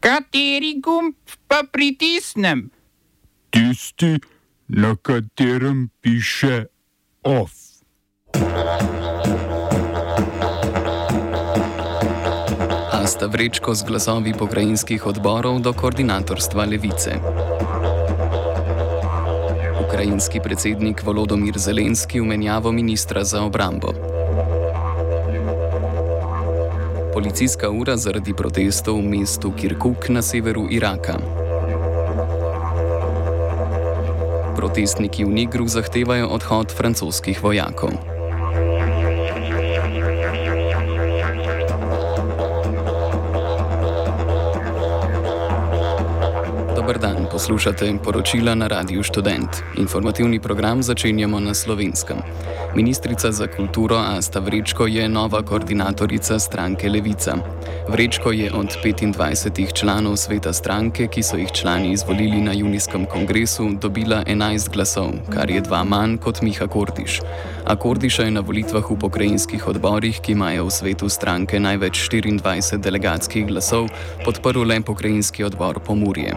Kateri gumb pa pritisnem? Tisti, na katerem piše OF. Asta vrečko z glasovi pokrajinskih odborov do koordinatorstva levice. Ukrajinski predsednik Volodomir Zelenski v menjavo ministra za obrambo. Policijska ura zaradi protestov v mestu Kirkuk na severu Iraka. Protestniki v Nigru zahtevajo odhod francoskih vojakov. Dober dan, poslušate poročila na Radiu Student. Informativni program začenjamo na slovenskem. Ministrica za kulturo Asta Vrečko je nova koordinatorica stranke Levica. Vrečko je od 25 članov sveta stranke, ki so jih člani izvolili na junijskem kongresu, dobila 11 glasov, kar je dva manj kot Miha Kordiš. A Kordiša je na volitvah v pokrajinskih odborih, ki imajo v svetu stranke največ 24 delegatskih glasov, podprl le pokrajinski odbor Pomurje.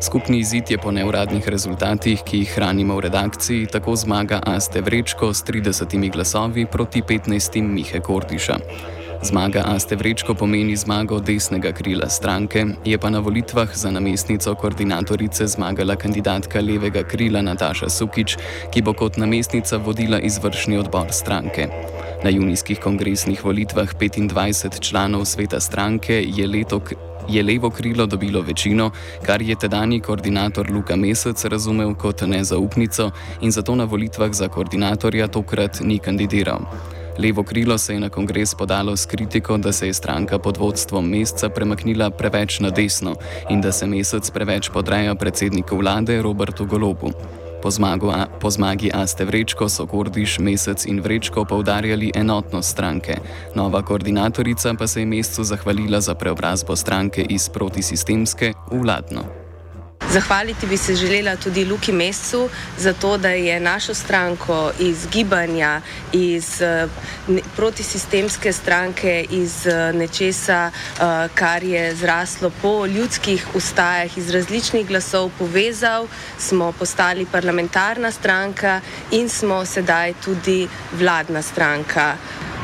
Skupni izid je po neuradnih rezultatih, ki jih hranimo v redakciji, tako zmaga Aste Vrečko s 30 glasovi proti 15 Mihe Kordiša. Zmaga Aste Vrečko pomeni zmago desnega krila stranke, je pa na volitvah za namestnico koordinatorice zmagala kandidatka levega krila Nataša Sukič, ki bo kot namestnica vodila izvršni odbor stranke. Na junijskih kongresnih volitvah 25 članov sveta stranke je leto je levo krilo dobilo večino, kar je tedajni koordinator Luka Mesec razumel kot nezaupnico in zato na volitvah za koordinatorja tokrat ni kandidiral. Levo krilo se je na kongres podalo s kritiko, da se je stranka pod vodstvom meseca premaknila preveč na desno in da se mesec preveč podreja predsedniku vlade Robertu Golobu. Po, zmagu, po zmagi Aste Vrečko so Kordiš, Mesec in Vrečko poudarjali enotnost stranke. Nova koordinatorica pa se je mesecu zahvalila za preobrazbo stranke iz protisistemske v vladno. Zahvaliti bi se želela tudi Luki Mesu za to, da je našo stranko iz gibanja, iz protisistemske stranke, iz nečesa, kar je zraslo po ljudskih ustajah, iz različnih glasov povezal, smo postali parlamentarna stranka in smo sedaj tudi vladna stranka.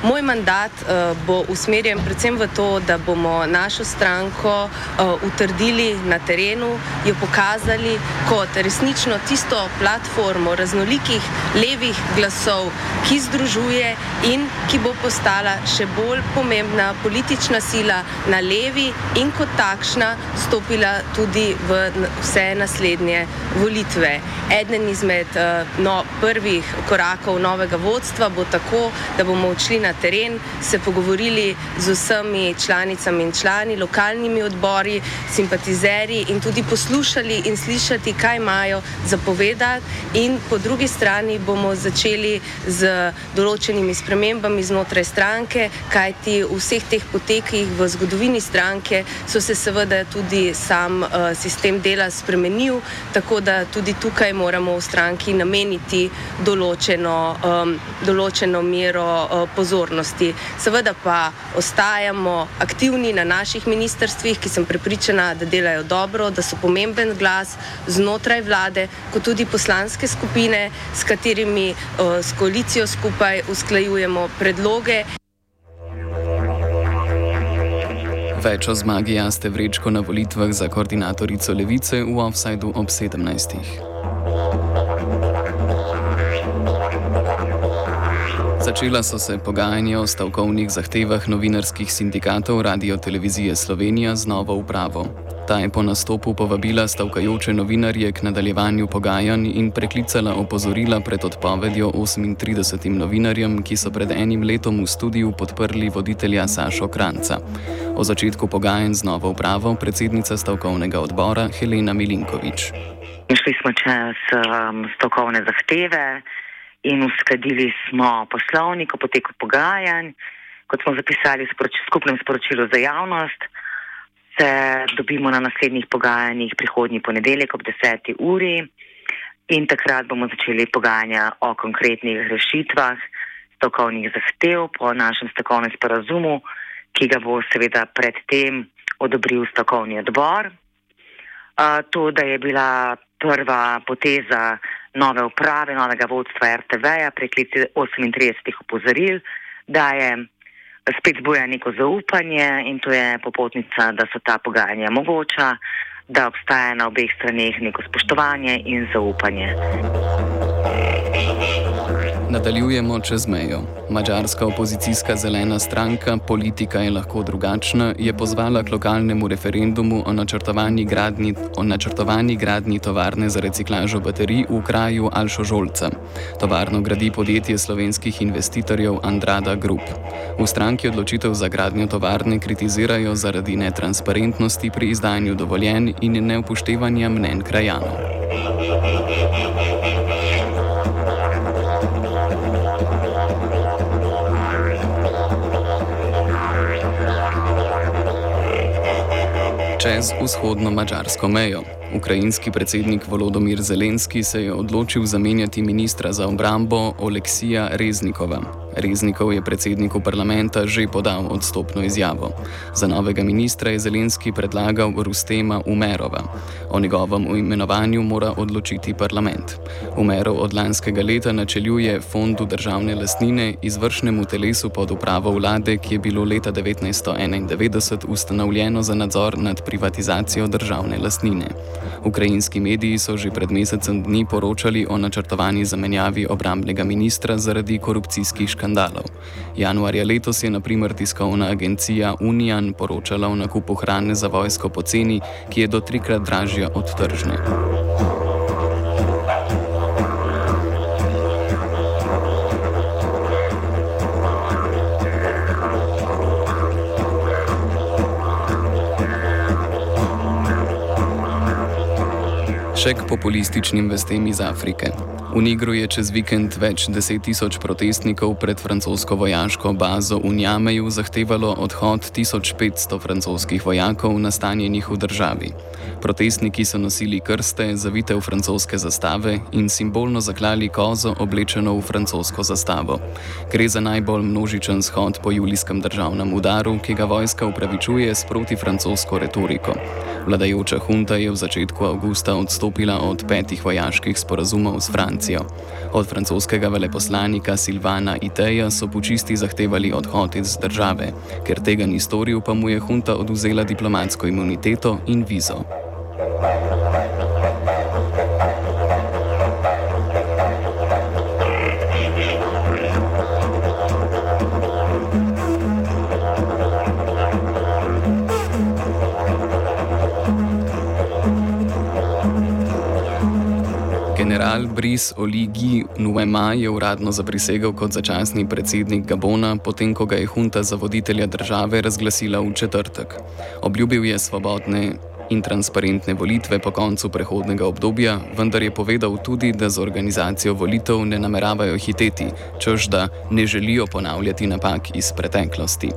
Moj mandat uh, bo usmerjen predvsem v to, da bomo našo stranko uh, utrdili na terenu, jo pokazali kot resnično tisto platformo raznolikih levih glasov, ki združuje in ki bo postala še bolj pomembna politična sila na levi in kot takšna stopila tudi v vse naslednje volitve. Eden izmed uh, no, prvih korakov novega vodstva bo tako, da bomo odšli na na teren, se pogovorili z vsemi članicami in člani, lokalnimi odbori, simpatizerji in tudi poslušali in slišati, kaj imajo zapovedati. In po drugi strani bomo začeli z določenimi spremembami znotraj stranke, kajti v vseh teh potekih v zgodovini stranke so se seveda tudi sam uh, sistem dela spremenil, tako da tudi tukaj moramo v stranki nameniti določeno, um, določeno mero uh, pozornosti pozornosti. Seveda pa ostajamo aktivni na naših ministrstvih, ki sem prepričana, da delajo dobro, da so pomemben glas znotraj vlade, kot tudi poslanske skupine, s katerimi s koalicijo skupaj usklajujemo predloge. Več o zmagi Jaste Vrečko na volitvah za koordinatorico Levice v Offsideu ob 17. Začela so se pogajanja o stavkovnih zahtevah novinarskih sindikatov Radio Televizije Slovenija z novo upravo. Ta je po nastopu povabila stavkajoče novinarje k nadaljevanju pogajanj in preklicala opozorila pred odpovedjo 38 novinarjem, ki so pred enim letom v studiu podprli voditelja Sašo Kranca. O začetku pogajanj z novo upravo predsednica stavkovnega odbora Helena Milinkovič. Šli smo čez um, stavkovne zahteve in uskladili smo poslovnik o poteku pogajanj. Kot smo zapisali v sporoč skupnem sporočilu za javnost, se dobimo na naslednjih pogajanjih prihodnji ponedeljek ob 10. uri in takrat bomo začeli pogajanja o konkretnih rešitvah stavkovnih zahtev po našem stavkovnem sporazumu, ki ga bo seveda predtem odobril stavkovni odbor. Uh, to, da je bila prva poteza nove uprave, novega vodstva RTV-ja, preklici 38 opozoril, da je spet zbuja neko zaupanje in to je popotnica, da so ta pogajanja mogoča, da obstaja na obeh straneh neko spoštovanje in zaupanje. Nadaljujemo čez mejo. Mačarska opozicijska zelena stranka Politika je lahko drugačna je pozvala k lokalnemu referendumu o načrtovani gradni, o načrtovani gradni tovarne za reciklažo baterij v kraju Alšožolca. Tovarno gradi podjetje slovenskih investitorjev Andrada Group. V stranki odločitev za gradnjo tovarne kritizirajo zaradi netransparentnosti pri izdajanju dovoljenj in neupoštevanja mnen krajanov. Čez vzhodno mačarsko mejo. Ukrajinski predsednik Volodymyr Zelenski se je odločil zamenjati ministra za obrambo Oleksija Reznikova. Reznikov je predsedniku parlamenta že podal odstopno izjavo. Za novega ministra je Zelenski predlagal Rustema Umerova. O njegovem imenovanju mora odločiti parlament. Umerov od lanskega leta načeljuje Fondu državne lastnine, izvršnemu telesu pod upravo vlade, ki je bilo leta 1991 ustanovljeno za nadzor nad privatizacijo državne lastnine. Ukrajinski mediji so že pred mesecem dni poročali o načrtovani zamenjavi obrambnega ministra zaradi korupcijskih škandalov. Januarja letos je naprimer tiskovna agencija Union poročala o nakupu hrane za vojsko po ceni, ki je do trikrat dražja od tržne. Še k populističnim vestem iz Afrike. V Nigru je čez vikend več deset tisoč protestnikov pred francosko vojaško bazo v Njameju zahtevalo odhod 1500 francoskih vojakov nastanjenih v državi. Protestniki so nosili krste, zavite v francoske zastave in simbolno zaklali kozo, oblečeno v francosko zastavo. Gre za najbolj množičen shod po julijskem državnem udaru, ki ga vojska upravičuje s protifrancosko retoriko. Vladajoča hunta je v začetku avgusta odstopila od petih vojaških sporazumov s Francijo. Od francoskega veleposlanika Silvana Iteja so počisti zahtevali odhod iz države, ker tega ni storil, pa mu je hunta oduzela diplomatsko imuniteto in vizo. General Brice Oligi Nuema je uradno zaprisegel kot začasni predsednik Gabona, potem ko ga je hunta za voditelja države razglasila v četrtek. Obljubil je svobodne in transparentne volitve po koncu prehodnega obdobja, vendar je povedal tudi, da z organizacijo volitev ne nameravajo hiteti, čež da ne želijo ponavljati napak iz preteklosti.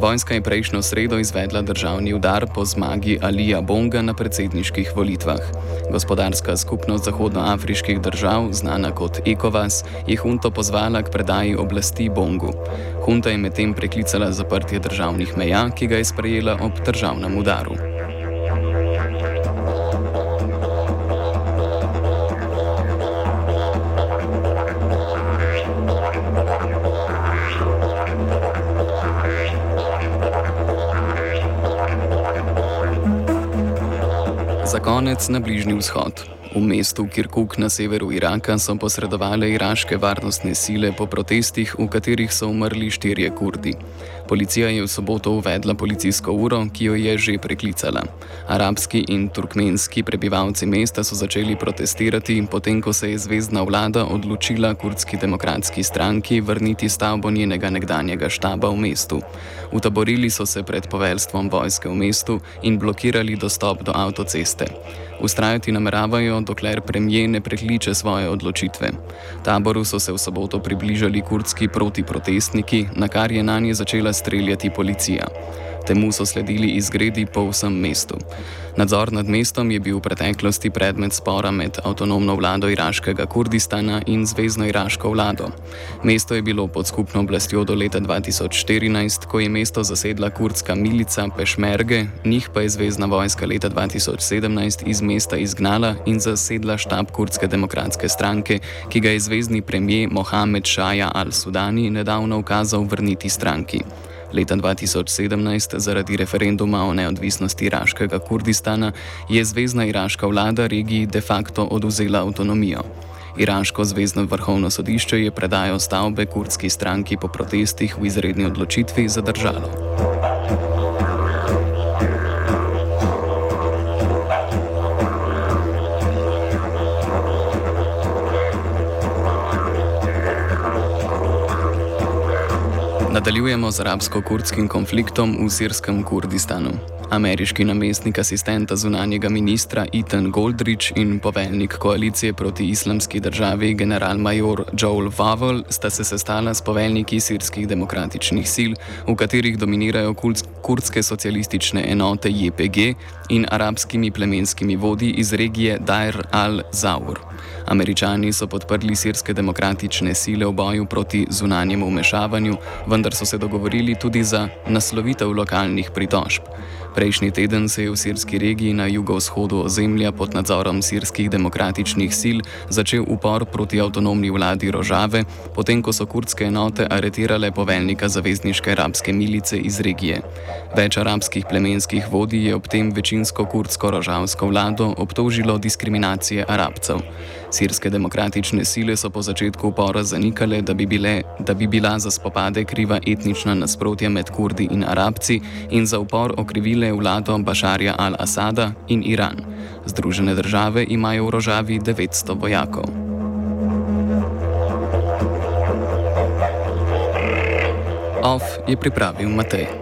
Vojska je prejšnjo sredo izvedla državni udar po zmagi Alija Bonga na predsedniških volitvah. Gospodarska skupnost zahodnoafriških držav, znana kot ECOWAS, je hunto pozvala k predaji oblasti Bongu. Hunta je medtem preklicala zaprtje državnih meja, ki ga je sprejela ob državnem udaru. Konec na Bližnji vzhod. V mestu Kirkuk na severu Iraka so posredovale iraške varnostne sile po protestih, v katerih so umrli štirje kurdi. Policija je v soboto uvedla policijsko uro, ki jo je že preklicala. Arabski in turkmenski prebivalci mesta so začeli protestirati, potem ko se je zvezdna vlada odločila kurdski demokratski stranki vrniti stavbo njenega nekdanjega štaba v mestu. Utaborili so se pred poveljstvom vojske v mestu in blokirali dostop do avtoceste. Ustrajati nameravajo, dokler premijer ne prekliče svoje odločitve. Taboru so se v soboto približali kurdski protiprotestniki, na kar je na nje začela streljati policija. Temu so sledili izgredi po vsem mestu. Nadzor nad mestom je bil v preteklosti predmet spora med avtonomno vlado iraškega Kurdistana in zvezdno iraško vlado. Mesto je bilo pod skupno oblastjo do leta 2014, ko je mesto zasedla kurdska milica Pešmerge, njih pa je zvezdna vojska leta 2017 iz mesta izgnala in zasedla štab kurdske demokratske stranke, ki ga je zvezdni premijer Mohamed Šaja al-Sudani nedavno ukazal vrniti stranki. Leta 2017, zaradi referenduma o neodvisnosti iraškega Kurdistana, je zvezdna iraška vlada regiji de facto oduzela avtonomijo. Iraško zvezdno vrhovno sodišče je predajo stavbe kurdski stranki po protestih v izredni odločitvi zadržalo. Nadaljujemo z arabsko-kurdskim konfliktom v sirskem Kurdistanu. Ameriški namestnik asistenta zunanjega ministra Ethan Goldrich in poveljnik koalicije proti islamski državi generalmajor Joel Vavel sta se sestala s poveljniki sirskih demokratičnih sil, v katerih dominirajo kurdske socialistične enote JPG in arabskimi plemenskimi vodji iz regije Dair al-Zawr. Američani so podprli sirske demokratične sile v boju proti zunanjemu vmešavanju, vendar so se dogovorili tudi za naslovitev lokalnih pritožb. Prejšnji teden se je v sirski regiji na jugovzhodu ozemlja pod nadzorom sirskih demokratičnih sil začel upor proti avtonomni vladi Rožave, potem ko so kurdske enote aretirale poveljnika zavezniške arabske milice iz regije. Več arabskih plemenskih vodij je ob tem večinsko kurdsko rožavsko vlado obtožilo diskriminacije arabcev. Sirske demokratične sile so po začetku upora zanikale, da bi, bile, da bi bila za spopade kriva etnična nasprotja med kurdi in arabci in za upor okrivile vlado Bašarja al-Asada in Iran. Združene države imajo v rožavi 900 vojakov. OF je pripravil Matej.